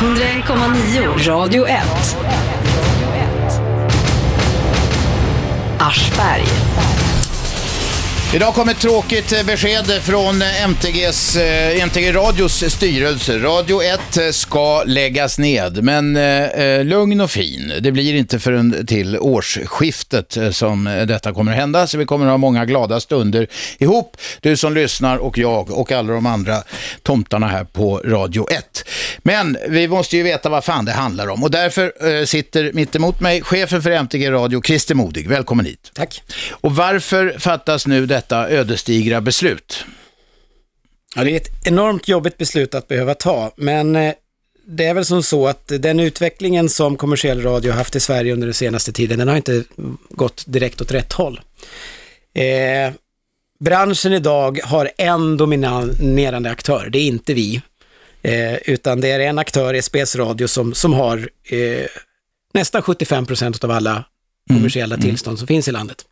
101,9 Radio 1. Aschberg. Idag kom ett tråkigt eh, besked från MTGs, eh, MTG Radios styrelse. Radio 1 eh, ska läggas ned, men eh, lugn och fin. Det blir inte förrän till årsskiftet som detta kommer att hända, så vi kommer att ha många glada stunder ihop, du som lyssnar och jag och alla de andra tomtarna här på Radio 1. Men vi måste ju veta vad fan det handlar om och därför eh, sitter mitt emot mig chefen för MTG Radio, Christer Modig. Välkommen hit. Tack. Och varför fattas nu detta ödesdigra beslut? Ja, det är ett enormt jobbigt beslut att behöva ta, men eh, det är väl som så att den utvecklingen som kommersiell radio har haft i Sverige under den senaste tiden, den har inte gått direkt åt rätt håll. Eh, branschen idag har en dominerande aktör, det är inte vi, eh, utan det är en aktör, SBS Radio, som, som har eh, nästan 75 procent av alla kommersiella tillstånd som finns i landet.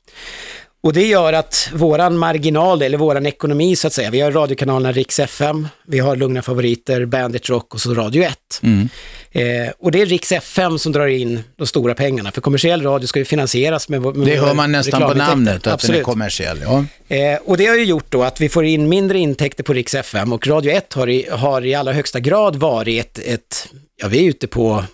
Och det gör att våran marginal, eller våran ekonomi så att säga, vi har radiokanalerna Rix FM, vi har Lugna Favoriter, Bandit Rock och så Radio 1. Eh, och det är Rix FM som drar in de stora pengarna, för kommersiell radio ska ju finansieras med, med Det hör man nästan på namnet, att Absolut. den är kommersiell. Ja. Eh, och det har ju gjort då att vi får in mindre intäkter på Rix FM och Radio 1 har i, har i allra högsta grad varit ett, ett, ja vi är ute på,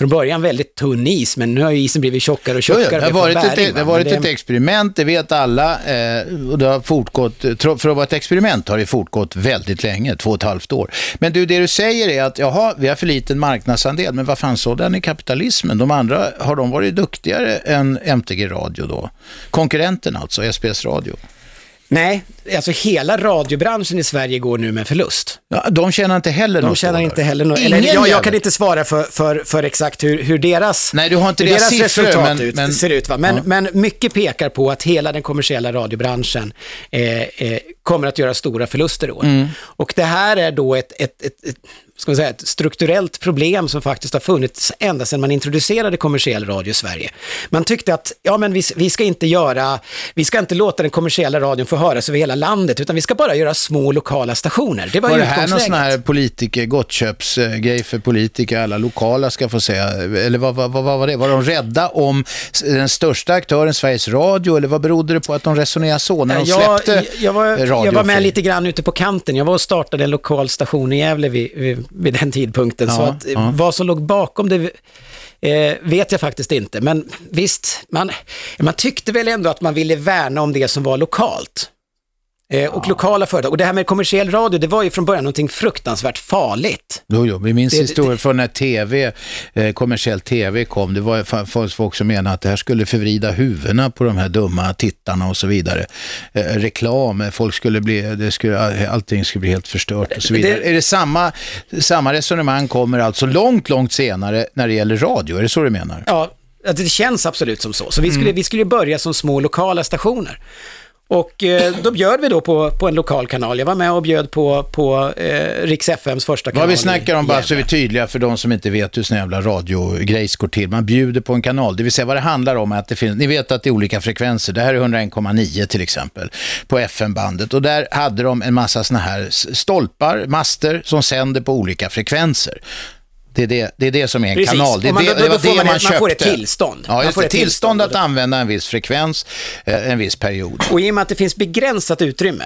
från början väldigt tunn is, men nu har ju isen blivit tjockare och Jo, tjockare. jo, det har varit, ett, bäring, det har varit Men ett experiment, det vet alla. Eh, och det har fortgått, för att vara ett experiment har det fortgått väldigt länge, två och ett halvt år. Men du, det du säger är att jaha, vi har för liten marknadsandel, men vad fan sådan är kapitalismen? De andra, har de varit duktigare än MTG Radio då? Konkurrenten alltså, SBS Radio. Nej, alltså hela radiobranschen i Sverige går nu med förlust. Ja, de tjänar inte heller De något tjänar då, inte eller? heller något. Eller, jag, jag kan inte svara för, för, för exakt hur, hur deras, Nej, du har inte deras deras siffror, resultat men- ut, men- ser ut. Va? Men, Ja. men mycket pekar på att hela den kommersiella radiobranschen eh, eh, kommer att göra stora förluster i år. Mm. Och det här är då ett, ett, ett, ett ska man säga, ett strukturellt problem som faktiskt har funnits ända sedan man introducerade kommersiell radio i Sverige. Man tyckte att, ja men vi, vi ska inte göra, vi ska inte låta den kommersiella radion få höras över hela landet, utan vi ska bara göra små lokala stationer. Det var, Var det här någon sån här politiker, gottköpsgrej för politiker, alla lokala ska få säga, eller vad, vad, vad var det? Var de rädda om den största aktören Sveriges Radio, eller vad berodde det på att de resonerade så när de jag, släppte jag, var, radio jag var med lite grann ute på kanten. Jag var och startade en lokal station i Gävle vid, vid, vid den tidpunkten. så Ja, att, eh, ja. vad som låg bakom det eh, vet jag faktiskt inte. Men visst, man, man tyckte väl ändå att man ville värna om det som var lokalt. Eh, och lokala företag. Och det här med kommersiell radio, det var ju från början någonting fruktansvärt farligt. Jo, jo, vi minns historier från när tv, eh, kommersiell tv kom. Det var fa- folk, som menade att det här skulle förvrida huvudena på de här dumma tittarna och så vidare. Eh, reklam, eh, folk skulle bli, det skulle, allting skulle bli helt förstört och så vidare. Det- Är det samma, samma resonemang kommer alltså långt, långt senare när det gäller radio? Är det så du menar? Ja, det känns absolut som så. Så vi skulle, vi skulle börja som små lokala stationer. Och eh, då bjöd vi då på, på en lokal kanal. Jag var med och bjöd på, på eh, Rix FMs första kanal Vad vi snackar om, bara så är vi tydliga för de som inte vet hur sån jävla radiogrejs går till. Man bjuder på en kanal, det vill säga vad det handlar om är att det finns, ni vet att det är olika frekvenser. Det här är 101,9 till exempel på FM-bandet och där hade de en massa såna här stolpar, master som sänder på olika frekvenser. Det är det, det, är det som är en Precis. kanal. Det, är man- det, då- det då var får det man man ett- man får ett köpte. tillstånd. Ja, Man just får det. ett Tillstånd tillstånd. att använda en viss frekvens eh, en viss period. Och i och med att det finns begränsat utrymme,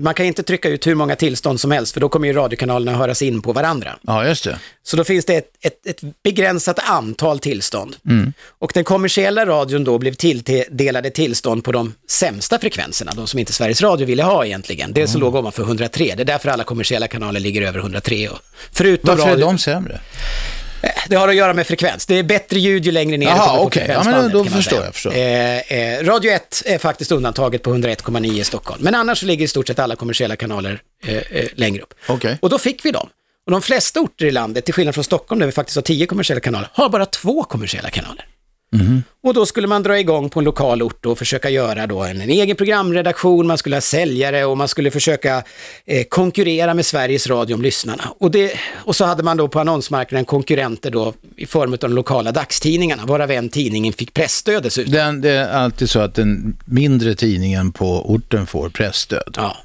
man kan inte trycka ut hur många tillstånd som helst, för då kommer ju radiokanalerna höras in på varandra. Ja, just det. Så då finns det ett, ett, ett begränsat antal tillstånd. Mm. Och den kommersiella radion då blev tilldelade tillstånd på de sämsta frekvenserna, de som inte Sveriges Radio ville ha egentligen. Det Mm. som låg ovanför 103, det är därför alla kommersiella kanaler ligger över 103. Och förutom Varför är radio, de sämre? Det har att göra med frekvens. Det är bättre ljud ju längre ner kommer på okej. Ja, men då förstår jag, förstår. Eh, eh, Radio 1 är faktiskt undantaget på 101,9 i Stockholm. Men annars så ligger i stort sett alla kommersiella kanaler eh, eh, längre upp. Okej. Och då fick vi dem. Och de flesta orter i landet, till skillnad från Stockholm där vi faktiskt har 10 kommersiella kanaler, har bara två kommersiella kanaler. Och då skulle man dra igång på en lokal ort och försöka göra då en, en egen programredaktion, man skulle ha säljare och man skulle försöka eh, konkurrera med Sveriges Radio om lyssnarna. Och, det, och så hade man då på annonsmarknaden konkurrenter då i form av de lokala dagstidningarna, varav en tidningen fick pressstöd dessutom. Den, det är alltid så att den mindre tidningen på orten får pressstöd. Ja.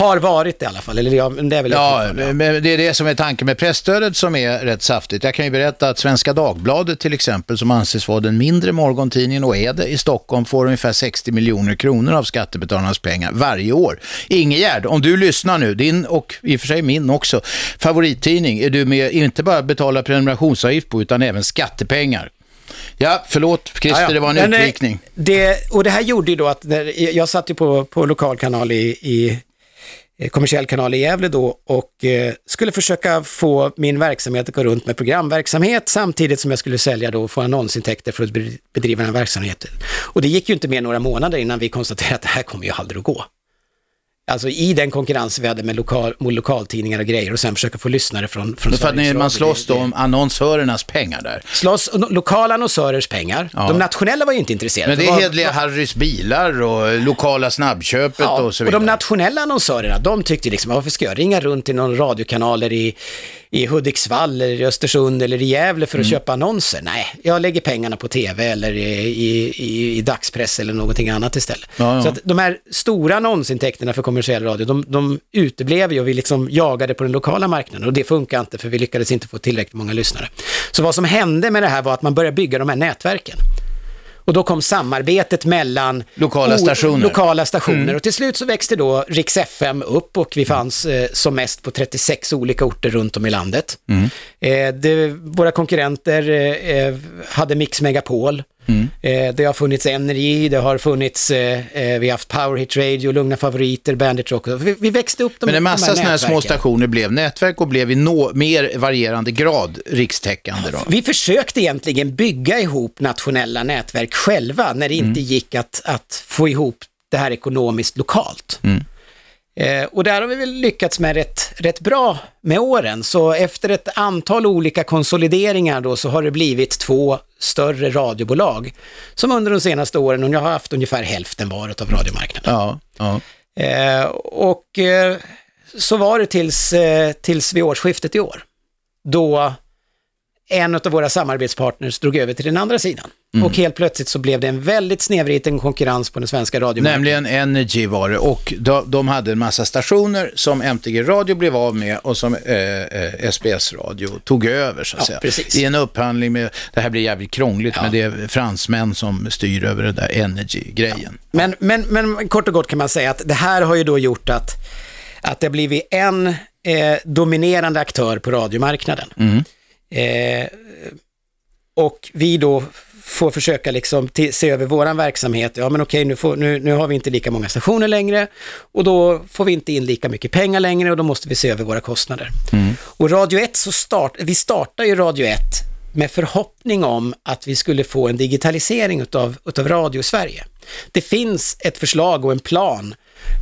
Har varit det i alla fall, eller ja, det är väl Ja, men det är det som är tanken med pressstödet som är rätt saftigt. Jag kan ju berätta att Svenska Dagbladet till exempel, som anses vara den mindre morgontidningen och är det i Stockholm, får ungefär 60 miljoner kronor av skattebetalarnas pengar varje år. Ingegärd, om du lyssnar nu, din och i och för sig min också, favorittidning, är du med inte bara betala prenumerationsavgift på utan även skattepengar. Ja, förlåt Christer, Ja, ja. det var en Men, eh, utvikning. Det, och det här gjorde ju då att, när, jag satt ju på, på lokalkanal i, i Eh, kommersiell kanal i Gävle då och eh, skulle försöka få min verksamhet att gå runt med programverksamhet samtidigt som jag skulle sälja då och få annonsintäkter för att bedriva den här verksamheten. Och det gick ju inte mer några månader innan vi konstaterade att det här kommer ju aldrig att gå. Alltså i den konkurrens vi hade med, lokal, med lokaltidningar och grejer och sen försöka få lyssnare från, från För att ni, man slåss då om annonsörernas pengar där. Slåss och lokala annonsörers pengar. Ja. De nationella var ju inte intresserade. Men det är Hedliga Harrys bilar och lokala snabbköpet Ja, och så och vidare. de nationella annonsörerna, de tyckte liksom, varför ska jag ringa runt till någon radiokanaler i, i Hudiksvall eller i Östersund eller i Gävle för att Mm. köpa annonser? Nej, jag lägger pengarna på tv eller i, i, i, i dagspress eller någonting annat istället. Ja, ja. Så att de här stora annonsintäkterna för kommersiell radio, de, de uteblev ju och vi liksom jagade på den lokala marknaden och det funkar inte för vi lyckades inte få tillräckligt många lyssnare. Så vad som hände med det här var att man började bygga de här nätverken. Och då kom samarbetet mellan Lokala stationer. lokala stationer. Och till slut så växte då Rix FM upp och vi fanns eh, som mest på 36 olika orter runt om i landet. Eh, det, våra konkurrenter eh, eh, hade Mix Megapol. Eh, det har funnits Energy, det har funnits, eh, eh, vi har haft Power Hit Radio, Lugna Favoriter, Bandit Rock. Vi, vi växte upp de, Men en massa sådana här små stationer blev nätverk och blev i nå, mer varierande grad rikstäckande. Då. Vi försökte egentligen bygga ihop nationella nätverk själva när det inte gick att, att få ihop det här ekonomiskt lokalt. Eh, och där har vi väl lyckats med rätt, rätt bra med åren. Så efter ett antal olika konsolideringar då så har det blivit två större radiobolag som under de senaste åren, och jag har haft ungefär hälften varet av radiomarknaden. Ja, ja. Eh, och eh, så var det tills, eh, tills vid årsskiftet i år. Då en av våra samarbetspartners drog över till den andra sidan. Mm. Och helt plötsligt så blev det en väldigt snedvriten konkurrens på den svenska radiomarknaden. Nämligen Energy var det och de, de hade en massa stationer som MTG Radio blev av med och som eh, eh, SBS Radio tog över så att Ja, säga. precis. I en upphandling med, det här blir jävligt krångligt Ja. men det är fransmän som styr över det där Energy-grejen. Men, men, men kort och gott kan man säga att det här har ju då gjort att, att det har blivit en eh, dominerande aktör på radiomarknaden. Eh, och vi då får försöka liksom se över våran verksamhet. Ja men okej, nu, får, nu, nu har vi inte lika många stationer längre och då får vi inte in lika mycket pengar längre och då måste vi se över våra kostnader. Och Radio 1, så start, vi startar ju Radio 1 med förhoppning om att vi skulle få en digitalisering utav, utav radio Sverige. Det finns ett förslag och en plan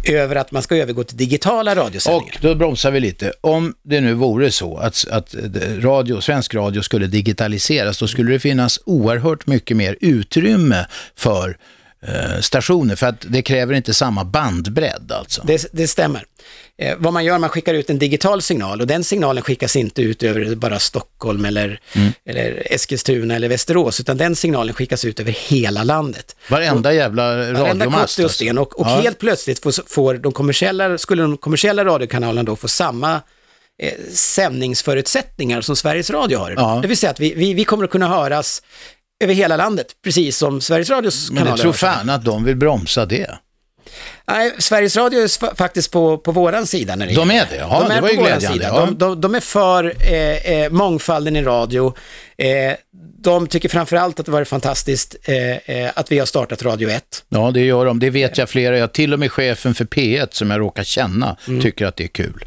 över att man ska övergå till digitala radiosändningar. Och då bromsar vi lite. Om det nu vore så att, att radio, svensk radio skulle digitaliseras, då skulle det finnas oerhört mycket mer utrymme för eh, stationer, för att det kräver inte samma bandbredd alltså. Det, det stämmer. Eh, vad man gör, man skickar ut en digital signal och den signalen skickas inte ut över bara Stockholm eller, Mm. eller Eskilstuna eller Västerås, utan den signalen skickas ut över hela landet. Varenda jävla Varenda radiomast. kotte och sten och, och Ja. helt plötsligt får, får de kommersiella, skulle de kommersiella radiokanalerna då få samma eh, sändningsförutsättningar som Sveriges Radio har. Ja. Det vill säga att vi, vi, vi kommer att kunna höras över hela landet, precis som Sveriges Radios Men kanaler jag tror fan att de vill bromsa det. Nej, Sveriges Radio är faktiskt på, på våran sida. När det De är det? Ja, det var på ju våran glädjande, ja. De, de, de är för eh, eh, mångfalden i radio. Eh, de tycker framförallt att det var fantastiskt eh, eh, att vi har startat Radio 1. Ja, det gör de. Det vet jag flera. Jag, till och med chefen för P1 som jag råkar känna Mm. tycker att det är kul.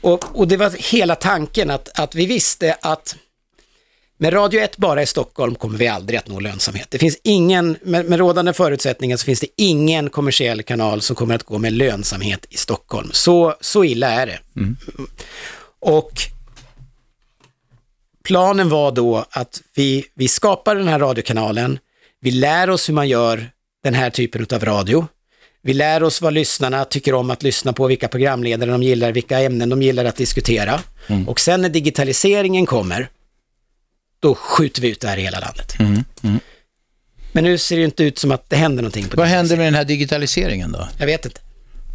Och, och det var hela tanken att, att vi visste att med Radio 1 bara i Stockholm kommer vi aldrig att nå lönsamhet. Det finns ingen, med, med rådande förutsättningar så finns det ingen kommersiell kanal som kommer att gå med lönsamhet i Stockholm. Så, så illa är det. Och planen var då att vi, vi skapar den här radiokanalen Vi lär oss hur man gör den här typen av radio. Vi lär oss vad lyssnarna tycker om att lyssna på, vilka programledare de gillar, vilka ämnen de gillar att diskutera. Mm. Och sen när digitaliseringen kommer, då skjuter vi ut det här i hela landet. Mm. Men nu ser det inte ut som att det händer någonting. På Vad händer med den här digitaliseringen då? Jag vet inte.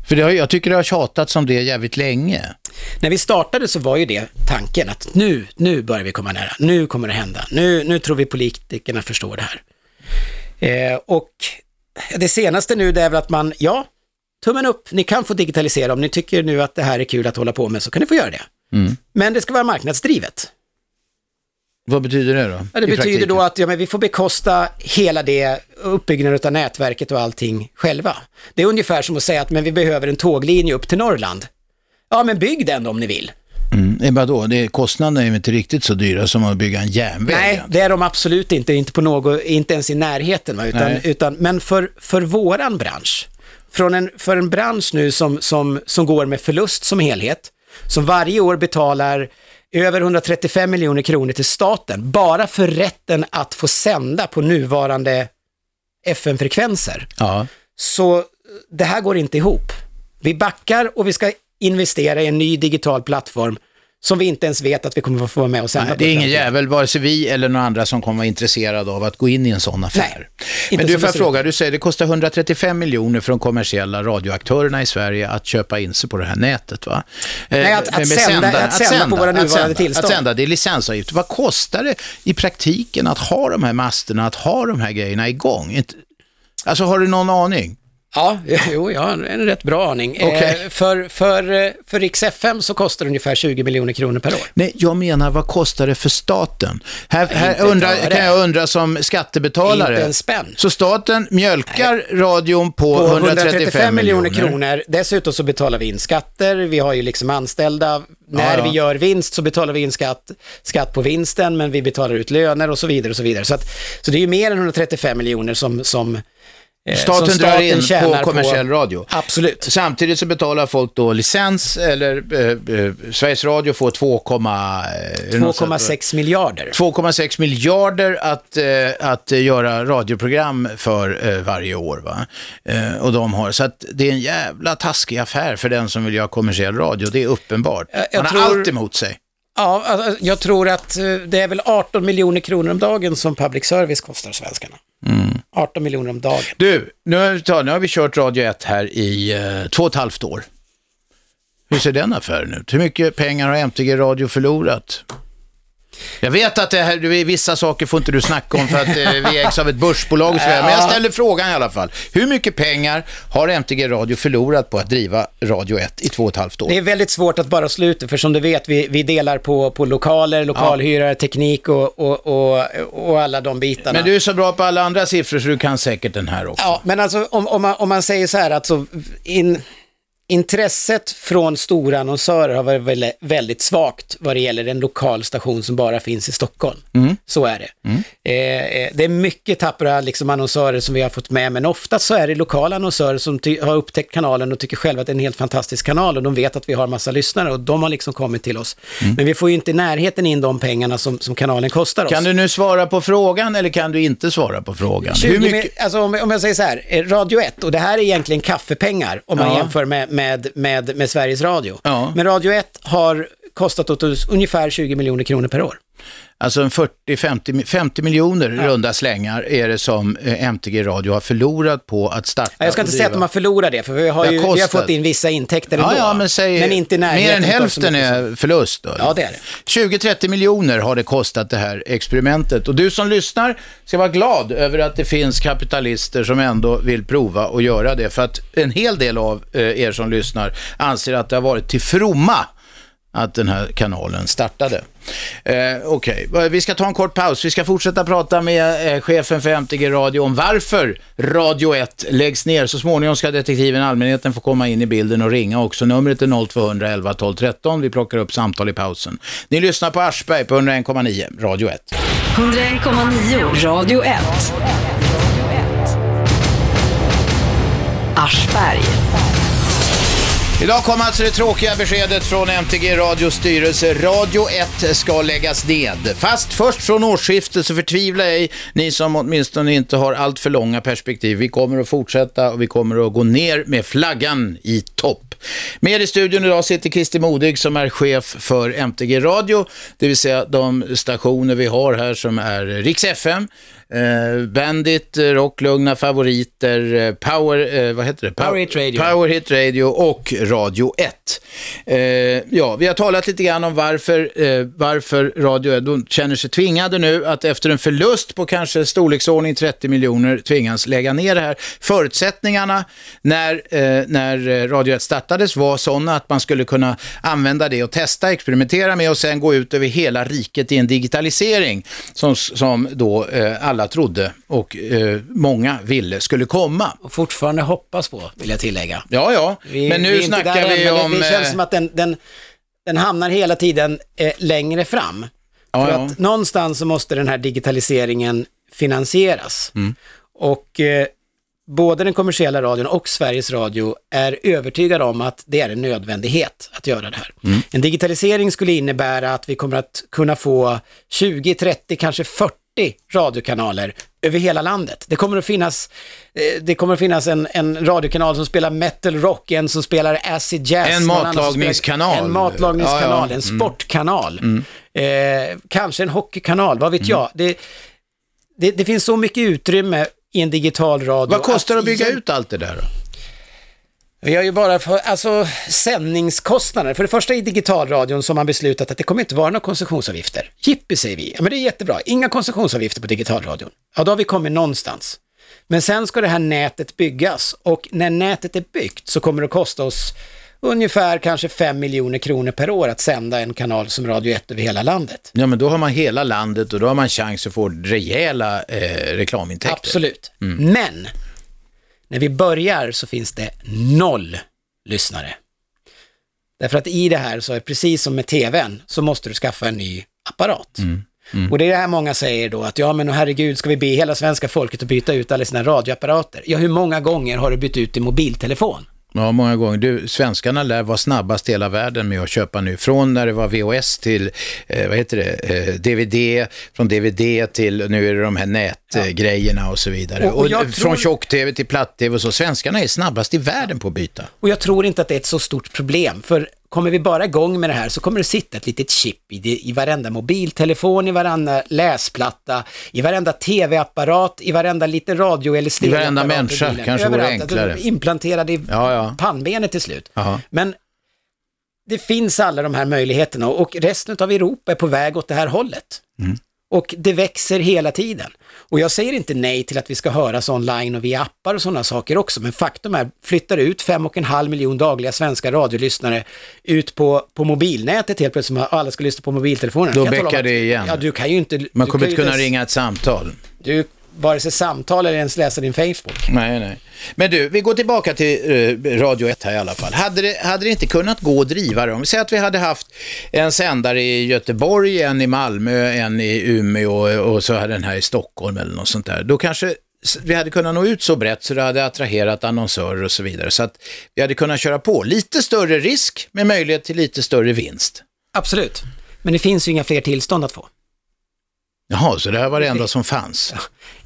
För det har, jag tycker det har tjatats om det jävligt länge. När vi startade så var ju det tanken att nu, nu börjar vi komma nära, nu kommer det hända, nu, nu tror vi politikerna förstår det här. Eh, och det senaste nu det är väl att man, ja, tummen upp, ni kan få digitalisera om ni tycker nu att det här är kul att hålla på med så kan ni få göra det. Mm. Men det ska vara marknadsdrivet. Vad betyder det då? Ja, det betyder då att ja, men vi får bekosta hela det, uppbyggnaden av nätverket och allting själva. Det är ungefär som att säga att men vi behöver en tåglinje upp till Norrland. Ja, men bygg den om ni vill. Mm. Vadå, det, kostnaderna är ju inte riktigt så dyra som att bygga en järnväg. Nej, det är de absolut inte, inte, på något, inte ens i närheten. Va? Utan, Nej. utan, men för, för våran bransch, från en, för en bransch nu som, som, som går med förlust som helhet, som varje år betalar över 135 miljoner kronor till staten, bara för rätten att få sända på nuvarande FM-frekvenser. Ja. Så eh, det här går inte ihop. Vi backar och vi ska investera i en ny digital plattform som vi inte ens vet att vi kommer att få vara med och sända Nej, det är ingen jävel, vare sig vi eller några andra som kommer vara intresserade av att gå in i en sån affär. Nej, Men du, får fråga, du säger det kostar 135 miljoner för de kommersiella radioaktörerna i Sverige att köpa in sig på det här nätet va? Eh, Nej, att- att med sända- att sända på våra att nuvarande sända, tillstånd. Att sända, det är licensavgift. Vad kostar det i praktiken att ha de här masterna, att ha de här grejerna igång? Alltså har du någon aning? Ja, jo, jag har en rätt bra aning. Eh, för, för, eh, för Rix FM så kostar det ungefär 20 miljoner kronor per år. Nej, jag menar vad kostar det för staten? Här, här öre. kan jag undra som skattebetalare. Inte en spänn. Så staten mjölkar radion på, På 135, miljoner kronor. Dessutom så betalar vi in skatter, vi har ju liksom anställda. När ja. vi gör vinst så betalar vi in skatt, skatt på vinsten, men vi betalar ut löner och så vidare. och Så vidare. Så, att, så det är ju mer än 135 miljoner som, som, eh, Staten, som drar in på kommersiell radio. Absolut. Samtidigt så betalar folk då licens, eller eh, eh, Sveriges Radio får 2, eh? 2,6 miljarder. 2,6 miljarder att, eh, att göra radioprogram för varje år. Va? Och de har, så att det är en jävla taskig affär för den som vill göra kommersiell radio, det är uppenbart. Jag- jag Man har tror- allt emot sig. Ja, alltså, jag tror att det är väl 18 miljoner kronor om dagen som public service kostar svenskarna. 18 miljoner om dagen. Du, nu har, vi- nu har vi kört Radio 1 här i eh, två och ett halvt år. Hur ser den affären ut? Hur mycket pengar har MTG Radio förlorat? Jag vet att det här, vissa saker får inte du snacka om för att eh, vi ägs av ett börsbolag och så vidare, men jag ställer frågan i alla fall. Hur mycket pengar har MTG Radio förlorat på att driva Radio 1 i två och ett halvt år? Det är väldigt svårt att bara slå ut det, för som du vet, vi, vi delar på, på lokaler, lokalhyrare, teknik och, och, och, och alla de bitarna. Men du är så bra på alla andra siffror så du kan säkert den här också. Ja, men alltså om, om, man, om man säger så här, alltså in, intresset från stora annonsörer har varit väldigt, svagt vad det gäller en lokal station som bara finns i Stockholm. Så är det. Eh, eh, det är mycket tappra liksom, annonsörer som vi har fått med, men ofta så är det lokala annonsörer som har upptäckt kanalen och tycker själva att det är en helt fantastisk kanal och de vet att vi har massa lyssnare och de har liksom kommit till oss. Men vi får ju inte i närheten in de pengarna som, som kanalen kostar oss. Kan du nu svara på frågan eller kan du inte svara på frågan? 20 Hur mycket? alltså om, om jag säger så här, eh, Radio 1, och det här är egentligen kaffepengar om man Ja. jämför med, med, med, med Sveriges Radio. Ja. Men Radio 1 har kostat åt oss ungefär 20 miljoner kronor per år. Alltså en 40-50 50 miljoner runda slängar är det som eh, MTG Radio har förlorat på att starta Ja, Jag ska inte säga att de har förlorat det, för vi har, ju, vi har fått in vissa intäkter ändå. Ja, ja, men säg inte i mer närheten än hälften är förlust. Då. Ja, det är det. 20-30 miljoner har det kostat det här experimentet. Och du som lyssnar ska vara glad över att det finns kapitalister som ändå vill prova och göra det. För att en hel del av eh, er som lyssnar anser att det har varit till fromma att den här kanalen startade. Eh, Okej, eh, vi ska ta en kort paus. Vi ska fortsätta prata med eh, chefen för MTG Radio om varför Radio 1 läggs ner. Så småningom ska detektiven allmänheten få komma in i bilden och ringa också. Numret är 0211 12 13. Vi plockar upp samtal i pausen. Ni lyssnar på Aschberg på 101,9 Radio 1. 101,9 Radio 1. Aschberg. Idag kom alltså det tråkiga beskedet från MTG Radios styrelse. Radio 1 ska läggas ned. Fast först från årsskiftet så förtvivla ej ni som åtminstone inte har allt för långa perspektiv. Vi kommer att fortsätta och vi kommer att gå ner med flaggan i topp. Med i studion idag sitter Christer Modig som är chef för MTG Radio, det vill säga de stationer vi har här som är Riks FM, Eh, Bandit, eh, Rocklugna favoriter, eh, Power, eh, vad heter det? Power Hit Radio. Power Hit Radio och Radio 1. Eh, ja, vi har talat lite grann om varför, eh, varför Radio 1 de känner sig tvingade nu att efter en förlust på kanske storleksordning 30 miljoner tvingas lägga ner det här. Förutsättningarna när, när Radio 1 startades var sådana att man skulle kunna använda det och testa, experimentera med och sen gå ut över hela riket i en digitalisering som, som då eh, alla trodde och eh, många ville skulle komma. Och fortfarande hoppas på, vill jag tillägga. Ja, ja, Vi, men nu vi snackar där vi om... Det, det känns eh, som att den, den, den hamnar hela tiden eh, längre fram. Ja, För ja. att någonstans så måste den här digitaliseringen finansieras. Mm. Och eh, både den kommersiella radion och Sveriges Radio är övertygade om att det är en nödvändighet att göra det här. Mm. En digitalisering skulle innebära att vi kommer att kunna få 20, 30, kanske 40 radiokanaler över hela landet. Det kommer att finnas, eh, det kommer att finnas en, en radiokanal som spelar metal rock, en som spelar acid jazz. En matlagningskanal. En matlagningskanal, Ja, ja. en sportkanal, eh, kanske en hockeykanal, vad vet Mm. jag. Det, det, det finns så mycket utrymme i en digital radio. Vad kostar det att bygga ut allt det där då? Vi har ju bara för, alltså sändningskostnader. För det första i digitalradion som man beslutat att det kommer inte vara några koncessionsavgifter. Jippi säger vi. Ja, men det är jättebra. Inga koncessionsavgifter på digitalradion. Ja, då har vi kommit någonstans. Men sen ska det här nätet byggas och när nätet är byggt så kommer det att kosta oss ungefär kanske 5 miljoner kronor per år att sända en kanal som Radio 1 över hela landet. Ja, men då har man hela landet och då har man chans att få rejäla eh, reklamintäkter. Absolut. Men när vi börjar så finns det noll lyssnare. Därför att i det här så är precis som med tvn så måste du skaffa en ny apparat. Och det är det här många säger då att ja men herregud ska vi be hela svenska folket att byta ut alla sina radioapparater? Ja hur många gånger har du bytt ut din mobiltelefon? Ja, många gånger. Du, svenskarna lär vara snabbast i hela världen med att köpa nu. Från när det var VHS till, eh, vad heter det, eh, DVD, från DVD till, nu är det de här nätgrejerna och så vidare. Och- och Och, jag från tror- tjock-TV till platt-TV och så. Svenskarna är snabbast i världen på att byta. Och jag tror inte att det är ett så stort problem, för kommer vi bara igång med det här så kommer det sitta ett litet chip i, det, i varenda mobiltelefon, i varenda läsplatta, i varenda tv-apparat, i varenda liten radio eller I stereo varenda människa, kanske vore enklare. Implanterad i Ja, ja. pannbenet till slut. Jaha. Men det finns alla de här möjligheterna och resten av Europa är på väg åt det här hållet. Mm. Och det växer hela tiden. Och jag säger inte nej till att vi ska höras online och via appar och sådana saker också, men faktum är, flyttar ut fem och en halv miljon dagliga svenska radiolyssnare ut på, på mobilnätet helt plötsligt, som alla ska lyssna på mobiltelefonen. Då bäckar det igen. Ja, du kan ju inte... Man kommer inte kunna ringa ett samtal. Du, vare sig samtal eller ens läsa din Facebook. Nej, nej. Men du, vi går tillbaka till eh, Radio 1 här i alla fall. Hade det, hade det inte kunnat gå att driva det? Om vi säger att vi hade haft en sändare i Göteborg, en i Malmö, en i Umeå och, och så hade den här i Stockholm eller något sånt där. Då kanske vi hade kunnat nå ut så brett så det hade attraherat annonsörer och så vidare. Så att vi hade kunnat köra på. Lite större risk med möjlighet till lite större vinst. Absolut. Men det finns ju inga fler tillstånd att få. Jaha, så det här var det enda som fanns.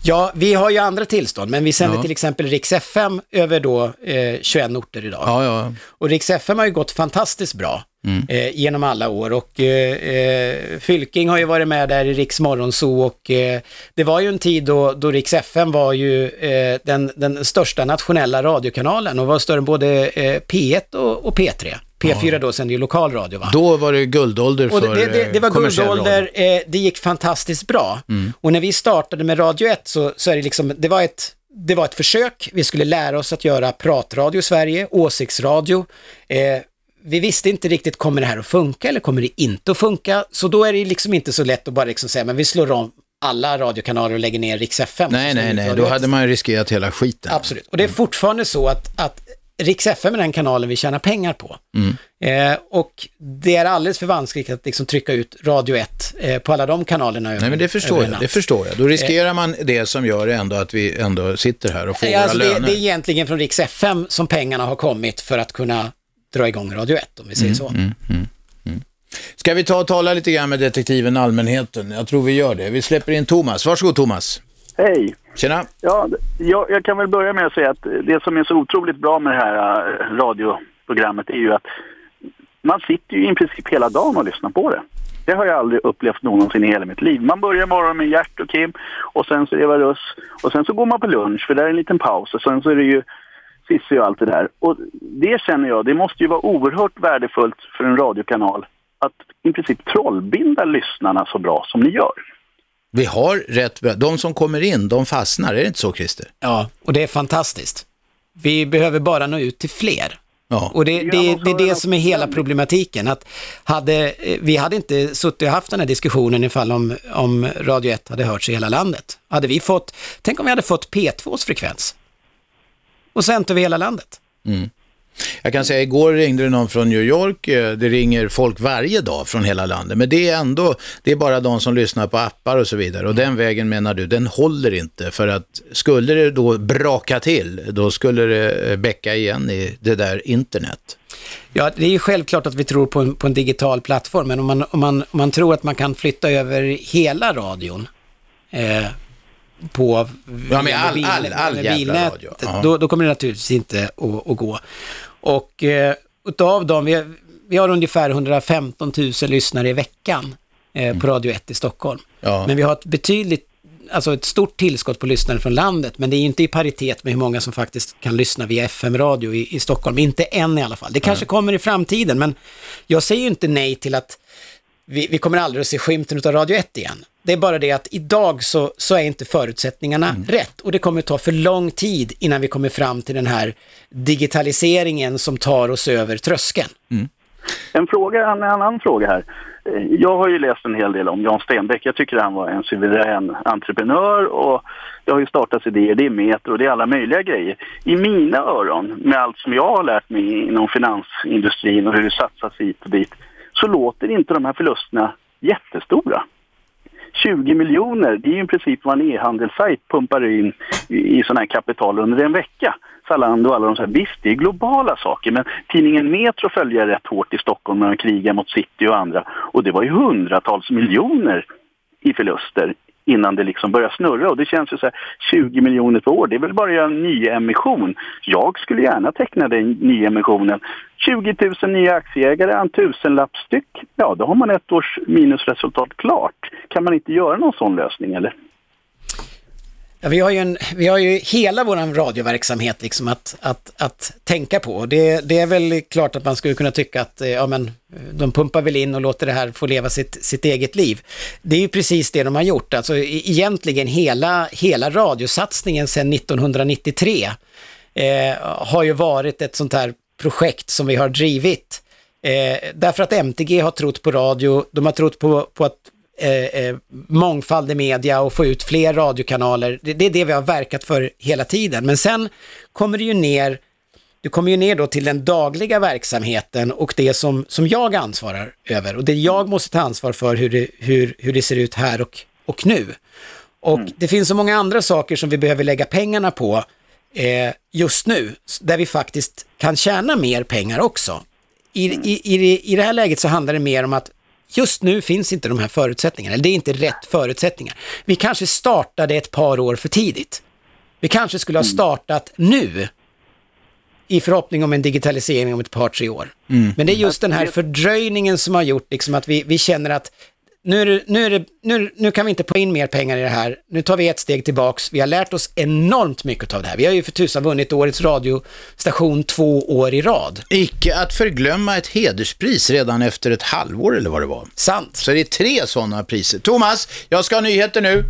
Ja, vi har ju andra tillstånd, men vi sänder Ja. till exempel Rix FM över då eh, 21 orter idag. Ja, ja. Och Rix FM har ju gått fantastiskt bra Mm. eh, genom alla år och eh, eh, Fylking har ju varit med där i Riks Morgonzoo och eh, det var ju en tid då, då Rix FM var ju eh, den, den största nationella radiokanalen och var större än både eh, P1 och, och P3. P4 då sände ju lokalradio va? Då var det guldålder Och för det, det, det var eh, guldålder, radio. Mm. eh, det gick fantastiskt bra. Och när vi startade med Radio 1 så, så är det liksom, det var ett det var ett försök, vi skulle lära oss att göra pratradio i Sverige, åsiktsradio. Eh, vi visste inte riktigt, kommer det här att funka eller kommer det inte att funka? Så då är det liksom inte så lätt att bara liksom säga, men vi slår om alla radiokanaler och lägger ner Rix FM. Nej, nej, nej, Radio då 1 hade man ju riskerat hela skiten. Absolut. Och det är fortfarande så att, att Rix FM är den kanalen vi tjänar pengar på. Mm. Eh, och det är alldeles för vanskligt att liksom trycka ut Radio 1 eh, på alla de kanalerna. Över, Nej, men det förstår jag. Det förstår jag. Då riskerar man det som gör ändå att vi ändå sitter här och får Eh, våra alltså det, löner. det är egentligen från Rix FM som pengarna har kommit för att kunna dra igång Radio 1 om vi säger så. Ska vi ta och tala lite grann med detektiven Allmänheten? Jag tror vi gör det. Vi släpper in Thomas. Varsågod Thomas. Hej! Tjena. Ja, jag, jag kan väl börja med att säga att det som är så otroligt bra med det här äh, radioprogrammet är ju att man sitter ju i princip hela dagen och lyssnar på det. Det har jag aldrig upplevt någonsin i hela mitt liv. Man börjar morgonen med Gert och Kim och sen så är det Eva Russ och sen så går man på lunch för där är en liten paus och sen så är det ju Cissi och allt det där. Och det känner jag, det måste ju vara oerhört värdefullt för en radiokanal att i princip trollbinda lyssnarna så bra som ni gör. Vi har rätt bra. De som kommer in, de fastnar. Är det inte så, Christer? Ja, och det är fantastiskt. Vi behöver bara nå ut till fler. Ja. Och det, det, det är det som är hela problematiken. Att hade, eh, vi hade inte suttit och haft den här diskussionen ifall om, om Radio 1 hade hörts i hela landet. Hade vi fått, tänk om vi hade fått P2s frekvens och sänt över hela landet. Jag kan säga, igår ringde det någon från New York. Eh, Det ringer folk varje dag från hela landet. Men det är ändå, det är bara de som lyssnar på appar och så vidare. Och den vägen menar du, den håller inte. För att skulle det då braka till, då skulle det eh, bäcka igen i det där internet. Ja, det är ju självklart att vi tror på en, på en digital plattform, men om man, om, man, om man tror att man kan flytta över hela radion eh, på Ja, all- all- all med jävla bilnät, radio. Ja. då, då kommer det naturligtvis inte att, att gå. Och eh, utav dem, vi, har- vi har ungefär 115 000 lyssnare i veckan eh, på Radio 1 i Stockholm. Ja. Men vi har ett betydligt, alltså ett stort tillskott på lyssnare från landet, men det är ju inte i paritet med hur många som faktiskt kan lyssna via FM-radio i, i Stockholm. Inte än i alla fall. Det kanske kommer i framtiden, men jag säger ju inte nej till att vi, vi kommer aldrig att se skymten av Radio 1 igen. Det är bara det att idag så, så är inte förutsättningarna rätt och det kommer att ta för lång tid innan vi kommer fram till den här digitaliseringen som tar oss över tröskeln. En fråga, en annan fråga här. Jag har ju läst en hel del om Jan Stenbeck. Jag tycker han var en suverän entreprenör och det har ju startats idéer, det är Metro och det är alla möjliga grejer. I mina öron, med allt som jag har lärt mig inom finansindustrin och hur det satsas hit och dit, så låter inte de här förlusterna jättestora. 20 miljoner, det är ju i princip vad en e-handelssajt pumpar in i, i sådana här kapital under en vecka. Zalando och alla de så här, visst det är globala saker men tidningen Metro följer rätt hårt i Stockholm när de krigar mot City och andra och det var ju hundratals miljoner i förluster innan det liksom börjar snurra och det känns ju så här 20 miljoner per år, det är väl bara att göra en nyemission. Jag skulle gärna teckna den nyemissionen. 20 000 nya aktieägare, en tusenlapp styck, ja då har man ett års minusresultat klart. Kan man inte göra någon sån lösning eller? Ja, vi, har ju en, vi har ju hela vår radioverksamhet liksom att, att, att tänka på. Det, det är väl klart att man skulle kunna tycka att eh, ja, men, de pumpar väl in och låter det här få leva sitt, sitt eget liv. Det är ju precis det de har gjort. Alltså, egentligen hela, hela radiosatsningen sedan 1993 eh, har ju varit ett sånt här projekt som vi har drivit. Eh, därför att MTG har trott på radio, de har trott på, på att eh, eh, mångfald i media och få ut fler radiokanaler. Det, det är det vi har verkat för hela tiden. Men sen kommer det ju ner, du kommer ju ner då till den dagliga verksamheten och det som, som jag ansvarar över. Och det jag måste ta ansvar för hur det, hur, hur det ser ut här och, och nu. Och det finns så många andra saker som vi behöver lägga pengarna på eh, just nu, där vi faktiskt kan tjäna mer pengar också. I, i, i, I det här läget så handlar det mer om att just nu finns inte de här förutsättningarna, eller det är inte rätt förutsättningar. Vi kanske startade ett par år för tidigt. Vi kanske skulle ha startat nu i förhoppning om en digitalisering om ett par, tre år. Men det är just den här fördröjningen som har gjort liksom att vi, vi känner att nu, är det, nu, är det, nu, nu kan vi inte få in mer pengar i det här. Nu tar vi ett steg tillbaks. Vi har lärt oss enormt mycket av det här. Vi har ju för tusan vunnit årets radiostation två år i rad. Icke att förglömma ett hederspris redan efter ett halvår eller vad det var. Sant. Så det är tre sådana priser. Thomas, jag ska ha nyheter nu.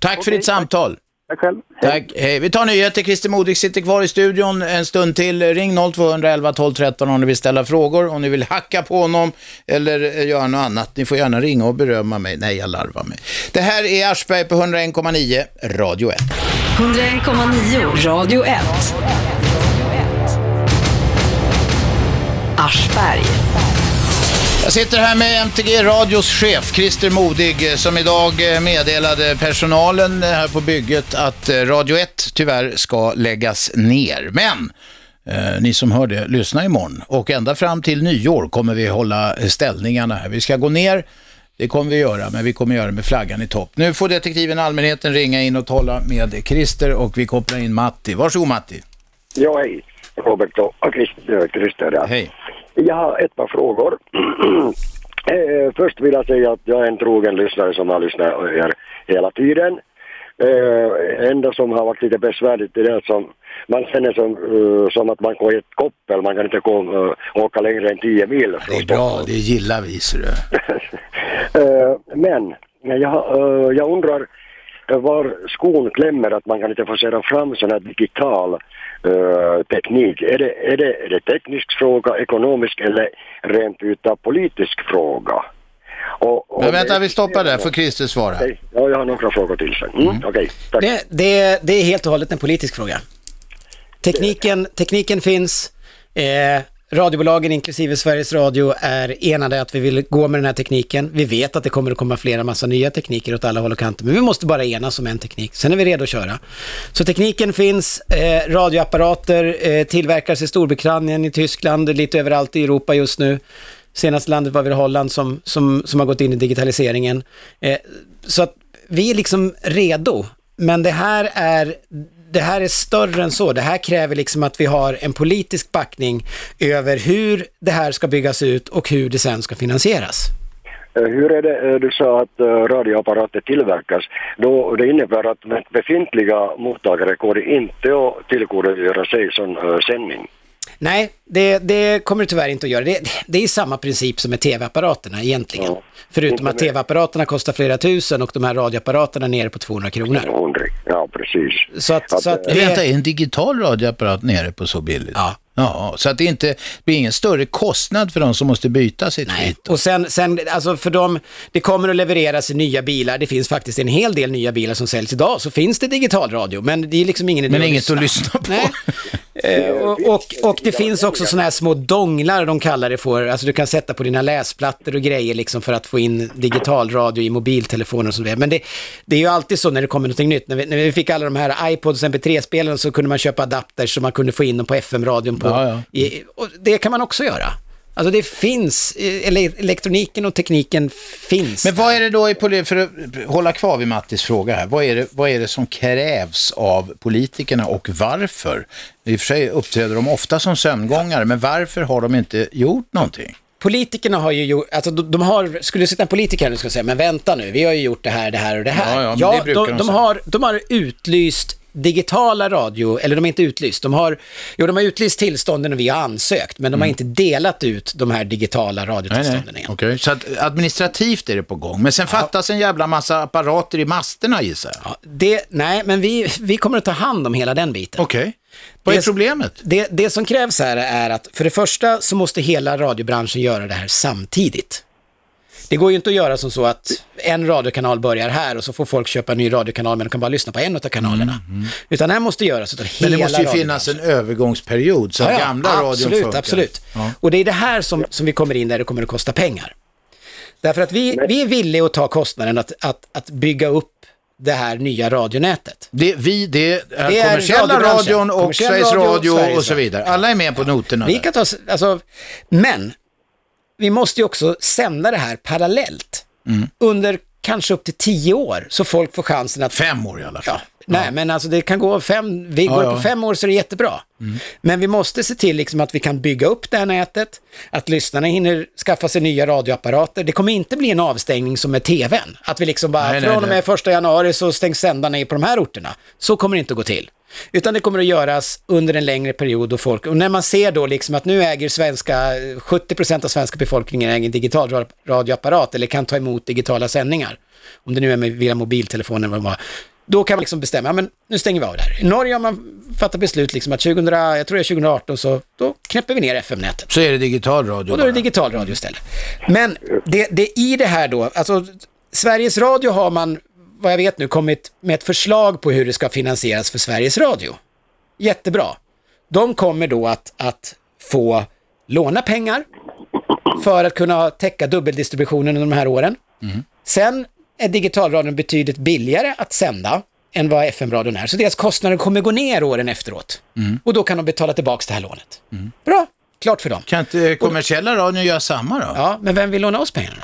Tack för Okej, ditt samtal. Tack själv. Hej. Tack. Hej. Vi tar nyheter. Christer Modig sitter kvar i studion en stund till. Ring 0211 12 13 om ni vill ställa frågor, om ni vill hacka på honom eller eh, göra något annat. Ni får gärna ringa och berömma mig. Nej, jag larvar mig. Det här är Aschberg på 101,9 Radio 1. 101,9 Radio 1. Aschberg. Jag sitter här med MTG Radios chef Christer Modig eh, som idag eh, meddelade personalen eh, här på bygget att Radio 1 tyvärr ska läggas ner. Men Eh, ni som hör det, lyssna imorgon. Och ända fram till nyår kommer vi hålla ställningarna här. Vi ska gå ner, det kommer vi göra, men vi kommer göra det med flaggan i topp. Nu får detektiven allmänheten ringa in och tala med Christer och vi kopplar in Matti. Varsågod Matti. Ja, hej. Robert och Christer, Christer där. Hej. Jag har ett par frågor. eh, först vill jag säga att jag är en trogen lyssnare som har lyssnat er hela tiden. Eh, enda som har varit lite besvärligt är det att som, man känner som, uh, som att man går i ett koppel, man kan inte gå, uh, åka längre än 10 mil. Det är bra, det gillar vi ser du. Eh, men jag, uh, jag undrar var skon klämmer att man kan inte forcera fram sån här digital uh, teknik. Är det, är, det, är det teknisk fråga, ekonomisk eller rent utav politisk fråga? Och, och Men vänta, vi stoppar där, får Christer svara. Okay. Ja, jag har några frågor till sen. Mm, mm. Okay, tack. Det, det, det, är helt och hållet en politisk fråga. Tekniken, tekniken finns. Eh, radiobolagen, inklusive Sveriges Radio, är enade att vi vill gå med den här tekniken. Vi vet att det kommer att komma flera massa nya tekniker åt alla håll och kanter, men vi måste bara enas om en teknik. Sen är vi redo att köra. Så tekniken finns, eh, radioapparater eh, tillverkas i Storbritannien, i Tyskland, lite överallt i Europa just nu. Senaste landet var väl Holland som, som, som har gått in i digitaliseringen. Eh, så att vi är liksom redo, men det här är det här är större än så. Det här kräver liksom att vi har en politisk backning över hur det här ska byggas ut och hur det sen ska finansieras. Eh, hur är det, eh, du sa att eh, radioapparater tillverkas, då det innebär att befintliga mottagare går inte att tillgodogöra sig sån sändning? Nej, det, det, kommer det tyvärr inte att göra. Det, det är samma princip som med tv-apparaterna egentligen. Ja, Förutom att tv-apparaterna kostar flera tusen och de här radioapparaterna är nere på 200 kronor. Ja, precis. Så att, att, så att det... Vänta, är en digital radioapparat nere på så billigt? Ja. Ja, så att det inte blir ingen större kostnad för de som måste byta sitt Nej, och sen, sen, alltså för dem, det kommer att levereras nya bilar, det finns faktiskt en hel del nya bilar som säljs idag, så finns det digitalradio, men det är liksom ingen idé Men inget att lyssna på. Nej. Eh, och, och, och, det finns också sådana här små donglar de kallar det för, alltså du kan sätta på dina läsplattor och grejer liksom för att få in digitalradio i mobiltelefoner och sådär. Men det, det är ju alltid så när det kommer någonting nytt. När vi, när vi fick alla de här iPods och MP3-spelen så kunde man köpa adapters så man kunde få in dem på FM-radion. På, ja, ja. I, och det kan man också göra. Alltså det finns, elektroniken och tekniken finns. Men vad är det då, för att hålla kvar vid Mattis fråga här, vad är det, vad är det som krävs av politikerna och varför? I och för sig uppträder de ofta som sömngångare, men varför har de inte gjort någonting? Politikerna har ju gjort, alltså de, de har, skulle sitta en politiker här nu skulle säga, men vänta nu, vi har ju gjort det här, det här och det här. Ja, ja, ja de, de, har, de har utlyst digitala radio, eller de är inte utlyst, de har, jo de har utlyst tillstånden och vi har ansökt, men de har mm. inte delat ut de här digitala radiotillstånden än. Okay. Så att administrativt är det på gång, men sen ja. fattas en jävla massa apparater i masterna gissar jag. Ja, det, nej, men vi, vi kommer att ta hand om hela den biten. Okej. Okay. Vad är problemet? Det, det som krävs här är att för det första så måste hela radiobranschen göra det här samtidigt. Det går ju inte att göra som så att en radiokanal börjar här och så får folk köpa en ny radiokanal men de kan bara lyssna på en av kanalerna. Mm, mm. Utan det här måste göras utav hela Men det måste ju finnas en övergångsperiod så att ja, ja, gamla radion absolut, funkar. Absolut, ja. Och det är det här som, som vi kommer in där det kommer att kosta pengar. Därför att vi, vi är villiga att ta kostnaden att, att, att bygga upp det här nya radionätet. Det, vi, det är, det är kommersiella radion och Sveriges Radio, radio och så vidare. Alla är med på noterna. Vi kan ta, alltså, men vi måste ju också sända det här parallellt. Mm. Under kanske upp till tio år, så folk får chansen att... Fem år i alla fall. Ja, nej, ja. men alltså det kan gå fem, vi går ja, på fem år så är det jättebra. Mm. Men vi måste se till liksom att vi kan bygga upp det här nätet, att lyssnarna hinner skaffa sig nya radioapparater. Det kommer inte bli en avstängning som med tvn. Att vi liksom bara, nej, från och med första januari så stängs sändarna på de här orterna. Så kommer det inte att gå till. Utan det kommer att göras under en längre period och folk, och när man ser då liksom att nu äger svenska, 70% av svenska befolkningen äger en digital radioapparat eller kan ta emot digitala sändningar, om det nu är med, via mobiltelefonen eller vad det var, då kan man liksom bestämma, ja, men nu stänger vi av det här. I Norge har man fattat beslut liksom att 2000, jag tror det är 2018, så då knäpper vi ner FM-nätet. Så är det digital radio? Och då är det digital radio istället. Men det, det i det här då, alltså Sveriges Radio har man vad jag vet nu, kommit med ett förslag på hur det ska finansieras för Sveriges Radio. Jättebra. De kommer då att, att få låna pengar för att kunna täcka dubbeldistributionen under de här åren. Mm. Sen är digitalradion betydligt billigare att sända än vad FM-radion är. Så deras kostnader kommer gå ner åren efteråt. Mm. Och då kan de betala tillbaka det här lånet. Bra, klart för dem. Kan inte kommersiella radion göra samma då? Ja, men vem vill låna oss pengarna?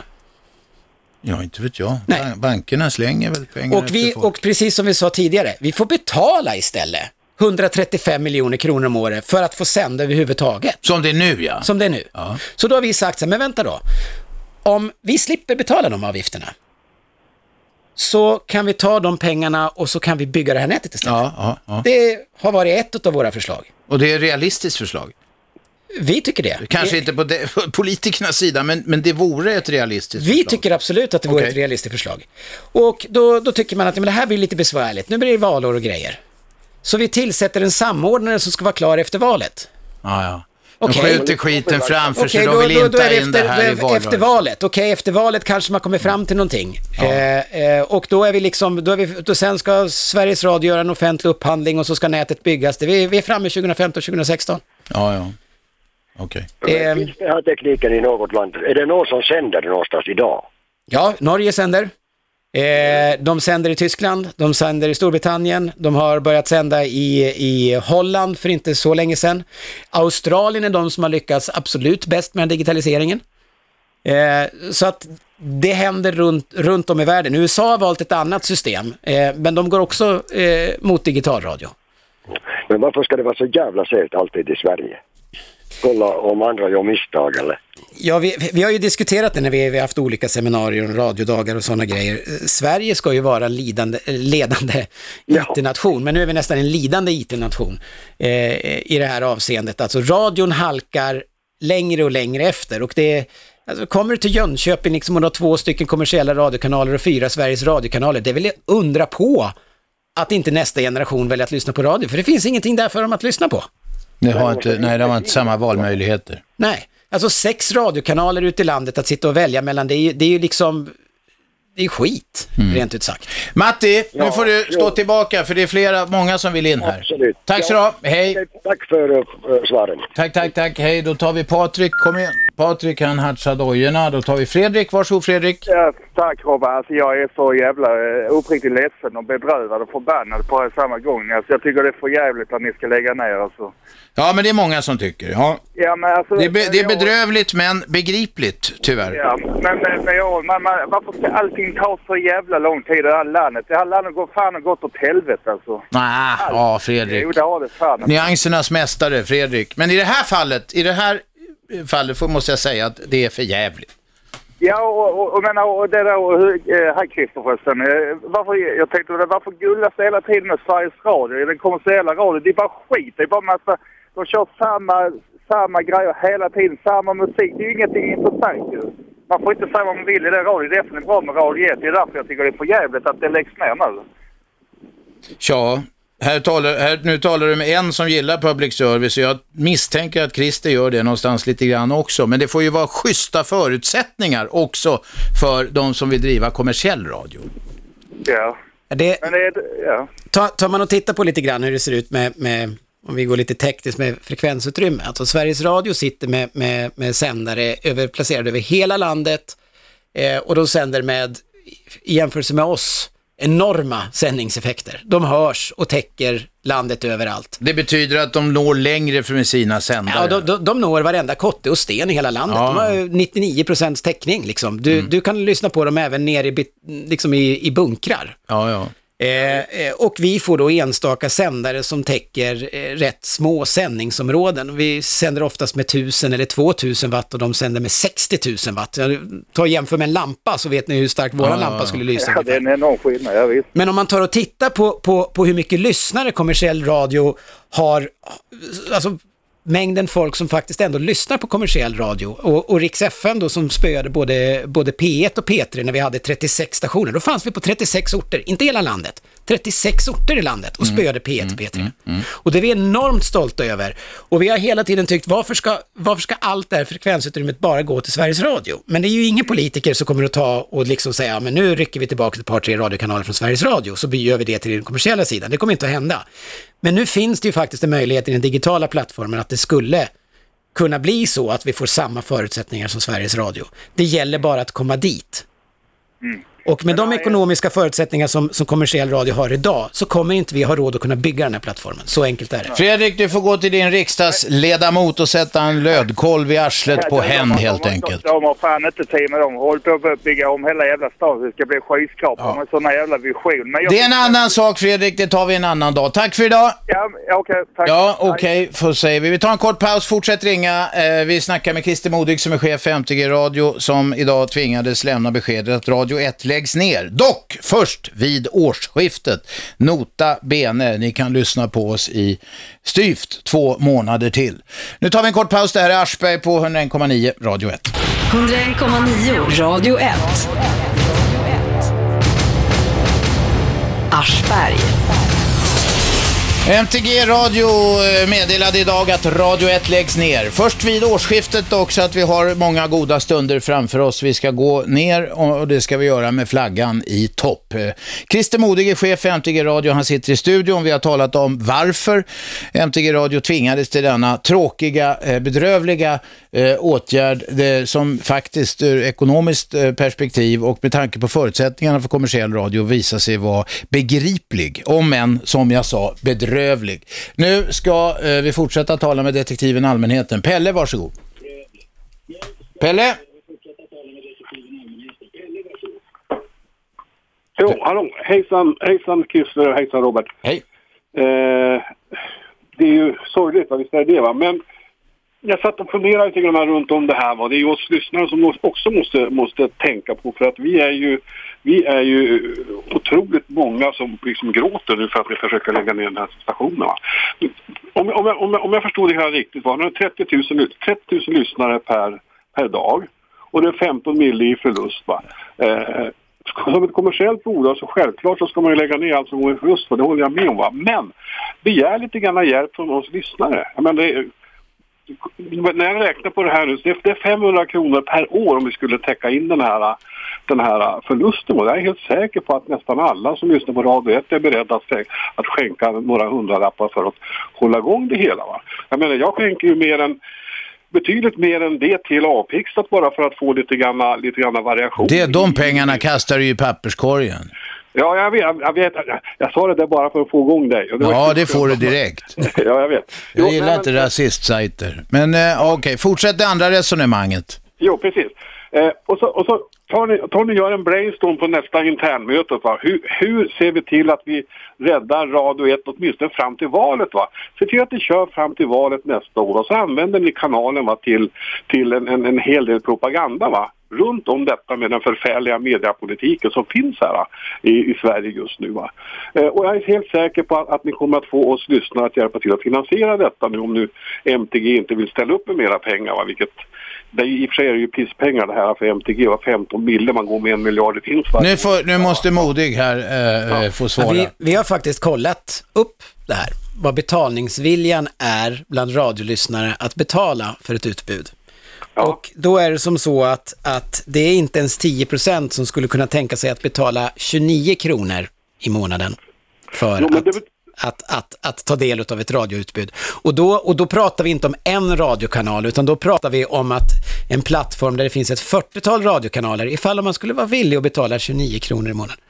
Ja, inte vet jag. Nej. Ban- Bankerna slänger väl pengar Och, vi, och precis som vi sa tidigare, vi får betala istället 135 miljoner kronor om året för att få sända överhuvudtaget. Som det är nu ja. Som det är nu. Ja. Så då har vi sagt så här, men vänta då. Om vi slipper betala de avgifterna så kan vi ta de pengarna och så kan vi bygga det här nätet istället. Ja, ja, ja. Det har varit ett av våra förslag. Och det är ett realistiskt förslag. Vi tycker det. Kanske inte på, de, politikernas sida, men, men det vore ett realistiskt Vi förslag. tycker absolut att det vore Okej. ett realistiskt förslag. Och då, då tycker man att men det här blir lite besvärligt. Nu blir det valår och grejer. Så vi tillsätter en samordnare som ska vara klar efter valet. Ja, ja. De Okej. skjuter skiten framför sig, Okej, de vill inte är det in det här i efter, valrörelsen. efter valet. Okej, efter valet kanske man kommer fram till någonting. Eh, eh, och då är vi liksom, då är vi, då sen ska Sveriges Radio göra en offentlig upphandling och så ska nätet byggas. Det, vi, vi är framme 2015-2016. Ja, ja. Okej. Eh, Finns den här tekniken i något land? Är det någon som sänder någonstans idag? Ja, Norge sänder. Eh, de sänder i Tyskland, de sänder i Storbritannien, de har börjat sända i, i Holland för inte så länge sedan. Australien är de som har lyckats absolut bäst med digitaliseringen. Eh, så att det händer runt, runt om i världen. USA har valt ett annat system, eh, men de går också eh, mot digitalradio. Men varför ska det vara så jävla segt alltid i Sverige? Kolla om andra gör misstag eller? Ja, vi, vi har ju diskuterat det när vi, vi har haft olika seminarier och radiodagar och sådana grejer. Sverige ska ju vara en lidande, ledande Ja. IT-nation, men nu är vi nästan en lidande IT-nation eh, i det här avseendet. Alltså radion halkar längre och längre efter och det Alltså, kommer du till Jönköping liksom, och du har två stycken kommersiella radiokanaler och fyra Sveriges radiokanaler, det är väl undra på att inte nästa generation väljer att lyssna på radio, för det finns ingenting där för dem att lyssna på. Det har inte, nej, de har inte samma valmöjligheter. Nej, alltså sex radiokanaler ute i landet att sitta och välja mellan, det är ju, det är ju liksom, det är skit, rent ut sagt. Matti, nu Ja, får du stå jo. tillbaka för det är flera, många som vill in här. Absolut. Tack så du ha. Hej. Tack för uh, svaren. Tack, tack, tack. Hej, då tar vi Patrik. Kom igen. Patrik, han hartsar dojorna. Då tar vi Fredrik. Varsågod Fredrik. Ja, tack Robban. Alltså, jag är så jävla eh, uppriktigt ledsen och bedrövad och förbannad på samma gång. Alltså, jag tycker det är för jävligt att ni ska lägga ner alltså. Ja, men det är många som tycker. Ja. Ja, men alltså... Det är, be, det är bedrövligt men begripligt, tyvärr. Ja, men, men, men jag, man, man, varför ska allting ta så jävla lång tid i det här landet? Det här landet går fan och gått åt helvete alltså. Nej, ja Fredrik. Jo, det har det fan. Nyansernas mästare, Fredrik. Men i det här fallet, i det här fallet får, måste jag säga att det är för jävligt. Ja, och, och, och, menar, och det där, och, eh, här Christer förresten. Eh, varför, jag tänkte på det, varför gullas det hela tiden med Sveriges Radio, den kommersiella radion? Det är bara skit. Det är bara massa, de kör samma, samma grejer hela tiden, samma musik. Det är ju ingenting intressant ju. Man får inte säga vad man vill i den radion. Det är definitivt bra med Radio 1. Det är därför jag tycker det är för jävligt att det läggs ner nu. Ja, här talar, här, nu talar du med en som gillar public service och jag misstänker att Christer gör det någonstans lite grann också. Men det får ju vara schyssta förutsättningar också för de som vill driva kommersiell radio. Ja. Det, Men det. Ja. tar, tar man och tittar på lite grann hur det ser ut med, med om vi går lite tekniskt med frekvensutrymme. Alltså Sveriges Radio sitter med, med, med sändare över, placerade över hela landet eh, och de sänder med, i jämförelse med oss, enorma sändningseffekter. De hörs och täcker landet överallt. Det betyder att de når längre från sina sändare. Ja, de, de, de når varenda kotte och sten i hela landet. Ja. De har ju 99 täckning liksom. Du, du kan lyssna på dem även nere i, liksom i, i bunkrar. ja, ja. Eh, eh, och vi får då enstaka sändare som täcker eh, rätt små sändningsområden. Vi sänder oftast med 1000 eller 2000 watt och de sänder med 60 000 watt. Jag tar och jämför med en lampa så vet ni hur starkt våran Ja, lampa skulle lysa. ja, det är en enorm skillnad. Ja, visst. Men om man tar och tittar på, på, på hur mycket lyssnare kommersiell radio har, alltså mängden folk som faktiskt ändå lyssnar på kommersiell radio och, och Rix FM då som spöade både, både P1 och P3 när vi hade 36 stationer. Då fanns vi på 36 orter, inte hela landet, 36 orter i landet och spöade P1 och P3. Och det är vi enormt stolta över. Och vi har hela tiden tyckt, varför ska, varför ska allt det här frekvensutrymmet bara gå till Sveriges Radio? Men det är ju ingen politiker som kommer att ta och liksom säga, men nu rycker vi tillbaka ett par, tre radiokanaler från Sveriges Radio, så gör vi det till den kommersiella sidan. Det kommer inte att hända. Men nu finns det ju faktiskt en möjlighet i den digitala plattformen att det skulle kunna bli så att vi får samma förutsättningar som Sveriges Radio. Det gäller bara att komma dit. Och med de ekonomiska förutsättningar som, som kommersiell radio har idag så kommer inte vi ha råd att kunna bygga den här plattformen. Så enkelt är det. Fredrik, du får gå till din riksdagsledamot och sätta en lödkolv i arslet på hen helt enkelt. De har fan inte tid med dem. De håller på att bygga om hela jävla staden så det ska bli skyskrapor med sådana jävla vision. Men jag... Det är en annan sak Fredrik, det tar vi en annan dag. Tack för idag! Ja, okej. tack. Ja, okej, får säger vi. Vi tar en kort paus, fortsätt ringa. Eh, vi snackar med Christer Modig som är chef för MTG Radio som idag tvingades lämna beskedet att Radio 1 läggs ner. Dock först vid årsskiftet. Nota bene, ni kan lyssna på oss i styvt två månader till. Nu tar vi en kort paus, det här är Aschberg på 101,9 Radio 1. 101,9 Radio 1. Aschberg. MTG Radio eh, meddelade idag att Radio 1 läggs ner. Först vid årsskiftet också att vi har många goda stunder framför oss. Vi ska gå ner och det ska vi göra med flaggan i topp. Eh, Christer Modig är chef för MTG Radio. Han sitter i studion. Vi har talat om varför MTG Radio tvingades till denna tråkiga, eh, bedrövliga åtgärd som faktiskt ur ekonomiskt perspektiv och med tanke på förutsättningarna för kommersiell radio visar sig vara begriplig, om än som jag sa bedrövlig. Nu ska eh, vi fortsätta tala med detektiven Allmänheten. Pelle, varsågod. Pelle? Jo, hallå. Hejsan, hejsan Christer och hejsan Robert. Hej. Eh, det är ju sorgligt, va? visst är det va? Men jag satt och funderade lite grann runt om det här. Va? Det är ju oss lyssnare som också måste, måste tänka på för att vi är ju vi är ju otroligt många som liksom gråter nu för att vi försöker lägga ner den här stationen. Va? Om, om, jag, om, jag, om jag förstod det här riktigt, va? det är 30 000, 30 000 lyssnare per, per dag och det är 15 mille i förlust. Va? Eh, som ett kommersiellt bolag så självklart så ska man ju lägga ner allt som går i förlust, för det håller jag med om. Va? Men begär lite grann hjälp från oss lyssnare. Jag menar, det är, när jag räknar på det här nu, det är 500 kronor per år om vi skulle täcka in den här, den här förlusten. Och jag är helt säker på att nästan alla som lyssnar på Radio 1 är beredda att, skänka några hundralappar för att hålla igång det hela. Va? Jag menar, jag skänker ju mer än betydligt mer än det till Avpixlat bara för att få lite grann, lite grann variation. Det, de pengarna kastar du i papperskorgen. Ja, jag vet. Jag, vet, jag, sa det där bara för att få igång dig. Var Ja, det får du direkt. ja, jag vet. Jag Jo, gillar nej, inte men- rasistsajter. Men eh, okej, fortsätt det andra resonemanget. Jo, precis. Eh, och så, och så tar, ni, tar ni gör en brainstorm på nästa internmöte. Va? Hur, hur ser vi till att vi räddar Radio 1 åtminstone fram till valet? Va? Se till att ni kör fram till valet nästa år och så använder ni kanalen va, till, till en, en, en hel del propaganda. Va? runt om detta med den förfärliga mediepolitiken som finns här va, i, i Sverige just nu. Va? Eh, och jag är helt säker på att, att ni kommer att få oss lyssnare att hjälpa till att finansiera detta nu om nu MTG inte vill ställa upp med mera pengar. Va? Vilket, det är, I och för sig är det ju pisspengar det här för MTG. Va? 15 mille, man går med en miljard vinst varje Nu, år. får, nu måste Modig här eh, eh, få Ja, svara. vi, vi har faktiskt kollat upp det här, vad betalningsviljan är bland radiolyssnare att betala för ett utbud. Och då är det som så att, att det är inte ens 10% som skulle kunna tänka sig att betala 29 kronor i månaden för Jo, men att, det att, att, att ta del av ett radioutbud. Och då, och då pratar vi inte om en radiokanal, utan då pratar vi om att en plattform där det finns ett 40-tal radiokanaler, ifall man skulle vara villig att betala 29 kronor i månaden.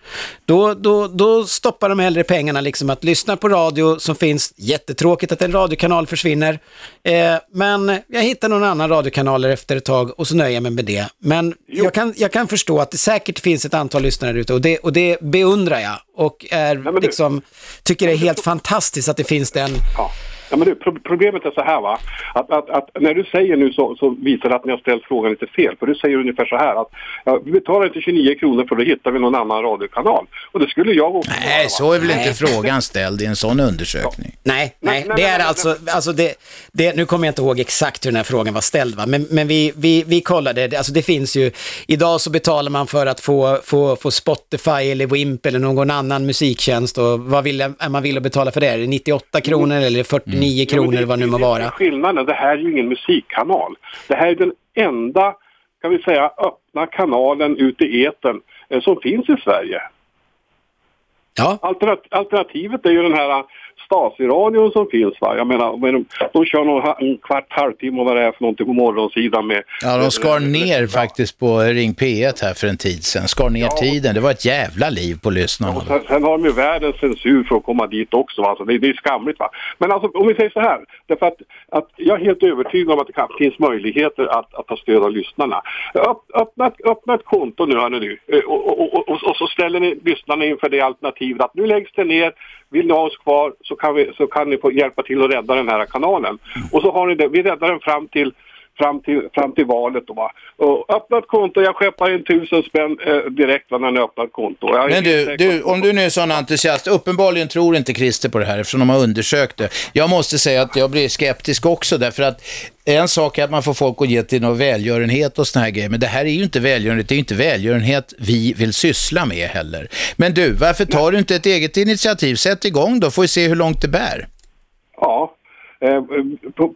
Då, då, då stoppar de hellre pengarna liksom att lyssna på radio som finns, jättetråkigt att en radiokanal försvinner, eh, men jag hittar någon annan radiokanal efter ett tag och så nöjer jag mig med det. Men jag kan, jag kan förstå att det säkert finns ett antal lyssnare ute och det, och det beundrar jag och är du- liksom, tycker det är helt fantastiskt att det finns den Ja. Ja, men du, pro- problemet är så här va, att, att, att när du säger nu så, så visar det att ni har ställt frågan lite fel. För du säger ungefär så här att ja, vi betalar inte 29 kronor för då hittar vi någon annan radiokanal. Och det skulle jag också göra, Nej, va? så är väl Nej. inte frågan ställd i en sån undersökning. Nej, nej, nej, det är nej, alltså, alltså det, det, nu kommer jag inte ihåg exakt hur den här frågan var ställd va, men, men vi, vi, vi kollade, det, alltså det finns ju, idag så betalar man för att få, få, få Spotify eller Wimp eller någon annan musiktjänst och vad vill, är man vill att betala för det? Är det 98 kronor eller 49 Ja, men kronor det- vad nu må det är vara? Skillnaden, det här är ju ingen musikkanal. Det här är den enda, kan vi säga, öppna kanalen ute i etern eh, som finns i Sverige. Ja. Alternat- alternativet är ju den här Stasi-radion som finns. Va? Jag menar, men de, de kör någon, en kvart, halvtimme och vad det är för någonting på morgonsidan med... Ja, de skar ner faktiskt på Ring P1 här för en tid sedan. Skar ner tiden. Det var ett jävla liv på lyssnarna. Sen, sen har de ju världens censur för att komma dit också. Va? Alltså, det, det är skamligt. Va? Men alltså, om vi säger så här. Därför att, att jag är helt övertygad om att det kan, finns möjligheter att, att ta stöd av lyssnarna. Öpp, öppna, öppna ett konto nu, hörni nu. Eh, Och, och, och, och, och så ställer ni lyssnarna inför det alternativet att nu läggs det ner. Vill ni ha oss kvar så kan, vi, så kan ni få hjälpa till att rädda den här kanalen. Och så har ni det. Vi räddar den fram till fram till, fram till valet. Då, va? Och öppna ett konto, jag skeppar in tusen spänn eh, direkt va, när ni öppnar ett konto. Jag Men du, du, om du nu är sån entusiast, uppenbarligen tror inte Christer på det här eftersom de har undersökt det. Jag måste säga att jag blir skeptisk också därför att en sak är att man får folk att ge till någon välgörenhet och såna här grejer, men det här är ju inte välgörenhet, det är ju inte välgörenhet vi vill syssla med heller. Men du, varför tar du inte ett eget initiativ? Sätt igång då, får vi se hur långt det bär. Ja. Eh, på,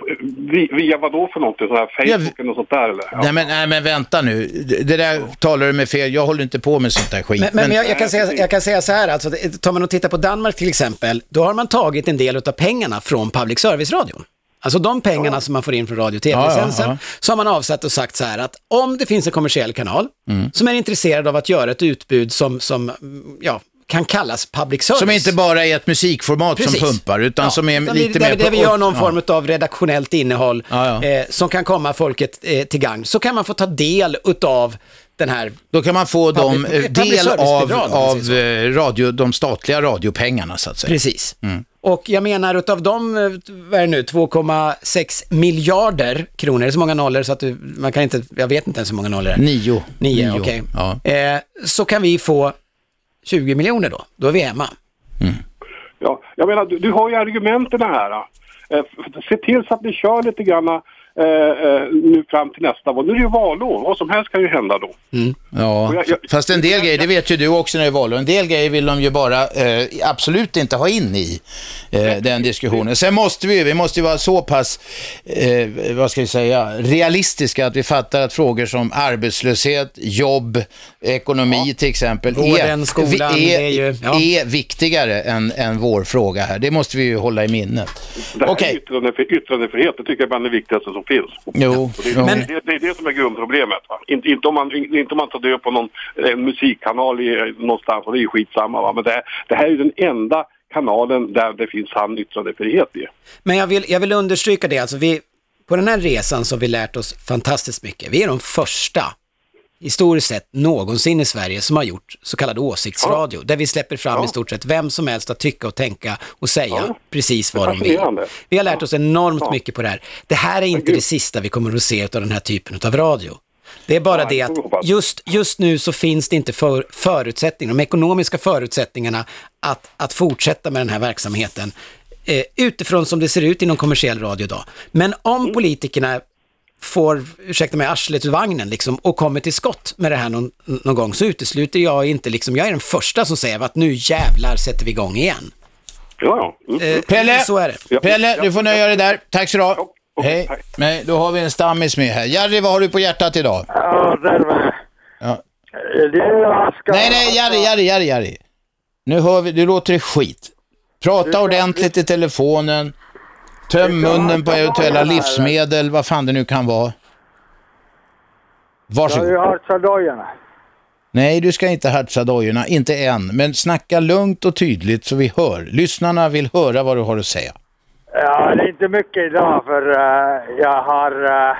via vad då för någonting? Så här Facebook eller något sånt där eller? Ja. Nej, men, nej men vänta nu, det där talar du med fel, jag håller inte på med sånt där skit. Men, men, jag, jag, kan säga, jag kan säga så här, alltså, tar man och tittar på Danmark till exempel, då har man tagit en del av pengarna från public service-radion. Alltså de pengarna som man får in från radio och tv-licensen, Ja, ja, så har man avsatt och sagt så här att om det finns en kommersiell kanal Mm. som är intresserad av att göra ett utbud som, som ja, kan kallas public service. Som inte bara är ett musikformat Precis. som pumpar, utan Ja, som är utan lite vi, där, mer... där vi gör någon ja. form av redaktionellt innehåll Ja. Eh, som kan komma folket eh, till gagn, så kan man få ta del utav den här Då kan man få dem, Public- eh, public del av, av eh, radio, de statliga radiopengarna så att säga. Precis. Mm. Och jag menar utav de, eh, vad är det nu, 2,6 miljarder kronor, det är så många nollor så att du, man kan inte, jag vet inte ens hur många nollor det är. Nio. Nio, okej. Ja. Eh, så kan vi få 20 miljoner då, då är vi hemma. Ja, jag menar, du, du har ju argumenten här. Eh, se till så att ni kör lite grann eh, eh, nu fram till nästa val. Nu är det ju valår, vad som helst kan ju hända då. Ja, Och jag- jag- fast en del grejer, det vet ju du också när det är val, och en del grejer vill de ju bara eh, absolut inte ha in i eh, den diskussionen. Sen måste vi ju, vi måste ju vara så pass, eh, vad ska vi säga, realistiska att vi fattar att frågor som arbetslöshet, jobb, ekonomi till exempel, Vården, skolan, vi- det är, är ju- ja. är viktigare än, än vår fråga här. Det måste vi ju hålla i minnet. Det här Okej. är yttrandefri, yttrandefrihet, det tycker jag är bland det viktigaste som finns. Jo, det, jo. det, det, det är det som är grundproblemet. Va? Inte, inte, om man, inte om man tar död på någon en musikkanal i, någonstans, och det är ju skitsamma. Va? Men det, här- det här är ju den enda kanalen där det finns sann yttrandefrihet i. Men jag vill, jag vill understryka det, alltså vi, på den här resan så har vi lärt oss fantastiskt mycket. Vi är de första, historiskt sett, någonsin i Sverige som har gjort så kallad åsiktsradio, där vi släpper fram i stort sett vem som helst att tycka och tänka och säga Ja. precis vad de vill. Vi har lärt oss enormt Ja. mycket på det här. Det här är inte det sista vi kommer att se av den här typen av radio. Det är bara det att just, just nu så finns det inte för, förutsättningar, de ekonomiska förutsättningarna att, att fortsätta med den här verksamheten eh, utifrån som det ser ut inom kommersiell radio idag. Men om Mm. politikerna får, ursäkta mig, arslet ur vagnen liksom, och kommer till skott med det här någon, någon gång så utesluter jag inte, liksom, jag är den första som säger att nu jävlar sätter vi igång igen. Ja, ja. Mm. Eh, Pelle, Så är det. Ja. Pelle, du får nöja dig där. Tack så du ha. Ja, okej, Hej. tack. Nej, då har vi en stammis med här. Jerry, vad har du på hjärtat idag? Ja, där var Ja. det. Jag ska... Nej, nej, Jerry, Jerry, Jerry, Jerry. Nu hör vi, du låter det skit. Prata ordentligt i telefonen. Töm munnen på eventuella livsmedel, vad fan det nu kan vara. Jag har Varsågod. ju hört sadojorna. Nej, du ska inte hartsa dojorna, inte än. Men snacka lugnt och tydligt så vi hör. Lyssnarna vill höra vad du har att säga. Ja, det är inte mycket idag för eh, jag har eh,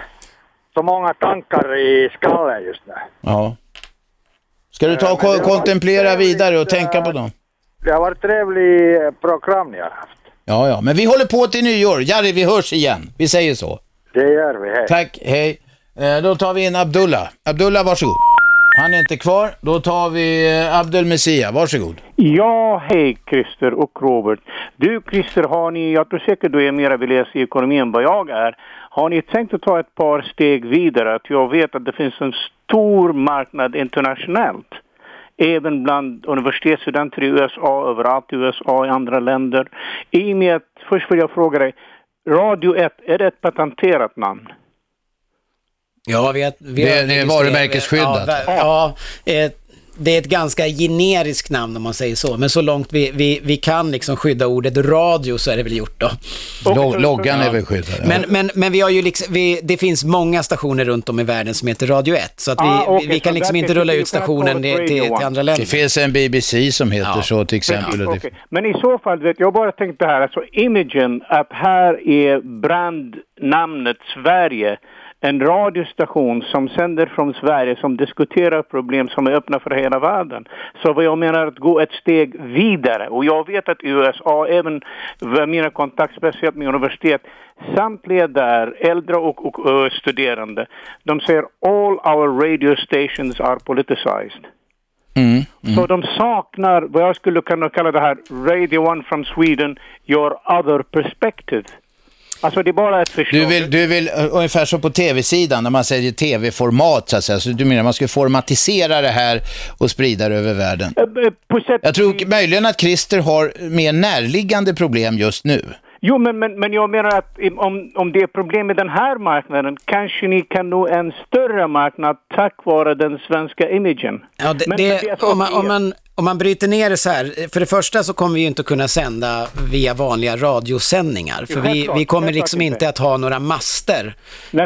så många tankar i skallen just nu. Ja. Ska du ta och var kontemplera vidare och eh, tänka på dem? Det har varit trevligt program ni har haft. Ja, ja, men vi håller på till nyår. Jari, vi hörs igen. Vi säger så. Det gör vi, hej. Tack, hej. Eh, då tar vi in Abdullah. Abdullah, varsågod. Han är inte kvar. Då tar vi eh, Abdel Messia. Varsågod. Ja, hej Christer och Robert. Du Christer, har ni, jag tror säkert du är mera beläst i ekonomi än vad jag är. Har ni tänkt att ta ett par steg vidare? Att jag vet att det finns en stor marknad internationellt. Även bland universitetsstudenter i USA, överallt i USA och i andra länder. I och med att, först vill jag fråga dig, Radio 1, är det ett patenterat namn? Ja, vi har, vi Det- har det är registrerat- varumärkesskyddat. Ja, ja eh, det är ett ganska generiskt namn om man säger så. Men så långt vi, vi, vi kan liksom skydda ordet radio så är det väl gjort då. Log loggan är väl skyddad. Men, men, men vi har ju liksom, vi, det finns många stationer runt om i världen som heter Radio 1. Så att vi, Ah, okej, vi, kan liksom inte rulla det- ut stationen till, till, till andra Det länder. finns en BBC som heter Ja. så till exempel. det- Okej. Men i så fall, vet jag bara tänkte här, alltså imagen att här är brandnamnet Sverige en radiostation som sänder från Sverige som diskuterar problem som är öppna för hela världen. Så vad jag menar att gå ett steg vidare. Och jag vet att USA, även mina kontakter, speciellt med universitet, samtliga där, äldre och, och ö, studerande, de säger all our radio stations are politicized. Mm. Så de saknar vad jag skulle kunna kalla det här Radio One from Sweden, your other perspective. Alltså det är bara ett förslag. Du vill, du vill uh, ungefär som på tv-sidan när man säger tv-format så att säga. Så du menar man skulle formatisera det här och sprida det över världen? Eh, eh, På sätt Jag tror möjligen att Christer har mer närliggande problem just nu. Jo, men, men, men jag menar att om, om det är problem med den här marknaden, kanske ni kan nå en större marknad tack vare den svenska imagen. Ja, det, Men- det, men det om, man, om, man, om man bryter ner det så här, för det första så kommer vi ju inte kunna sända via vanliga radiosändningar. För vi, vi kommer liksom inte. att ha några master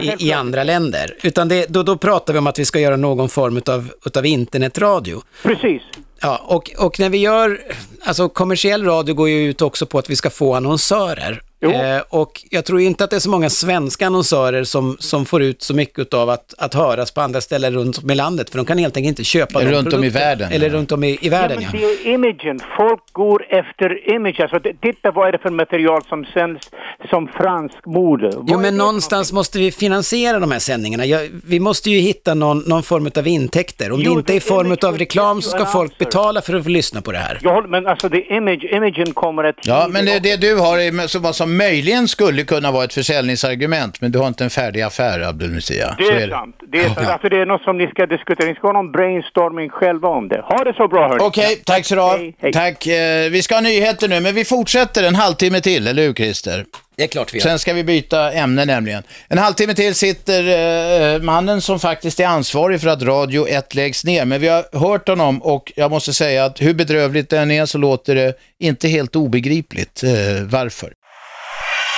i, i andra länder. Utan det, då, då pratar vi om att vi ska göra någon form utav, utav internetradio. Precis. Ja, och, och när vi gör, alltså kommersiell radio går ju ut också på att vi ska få annonsörer. Jo. Eh, och jag tror inte att det är så många svenska annonsörer som, som får ut så mycket av att, att höras på andra ställen runt om i landet, för de kan helt enkelt inte köpa de runt om i världen, Eller ja. runt om i, i Ja, världen, men ja. det är imagen. Folk går efter image. Alltså, titta vad är det för material som sänds som fransk mode. Vad Jo, men det någonstans måste vi finansiera de här sändningarna. Jag, vi måste ju hitta någon, någon form av intäkter. Om det Jo, inte är i det- form av reklam så ska folk answer. betala för att få lyssna på det här. Håller, men alltså det är image, imagen kommer att... Ja, men det, det du har är som, som möjligen skulle kunna vara ett försäljningsargument, men du har inte en färdig affär, Abdul Musia. Det Så är, sant. Det är, sant. Alltså, det är något som ni ska diskutera. Ni ska ha någon brainstorming själva om det. Ha det så bra hörni. Okej, tack så du ha. Hej, hej. Tack. Eh, vi ska ha nyheter nu, men vi fortsätter en halvtimme till, eller hur Christer? Det är klart vi gör. Sen ska vi byta ämne nämligen. En halvtimme till sitter eh, mannen som faktiskt är ansvarig för att Radio 1 läggs ner. Men vi har hört honom och jag måste säga att hur bedrövligt den är så låter det inte helt obegripligt. Eh, varför?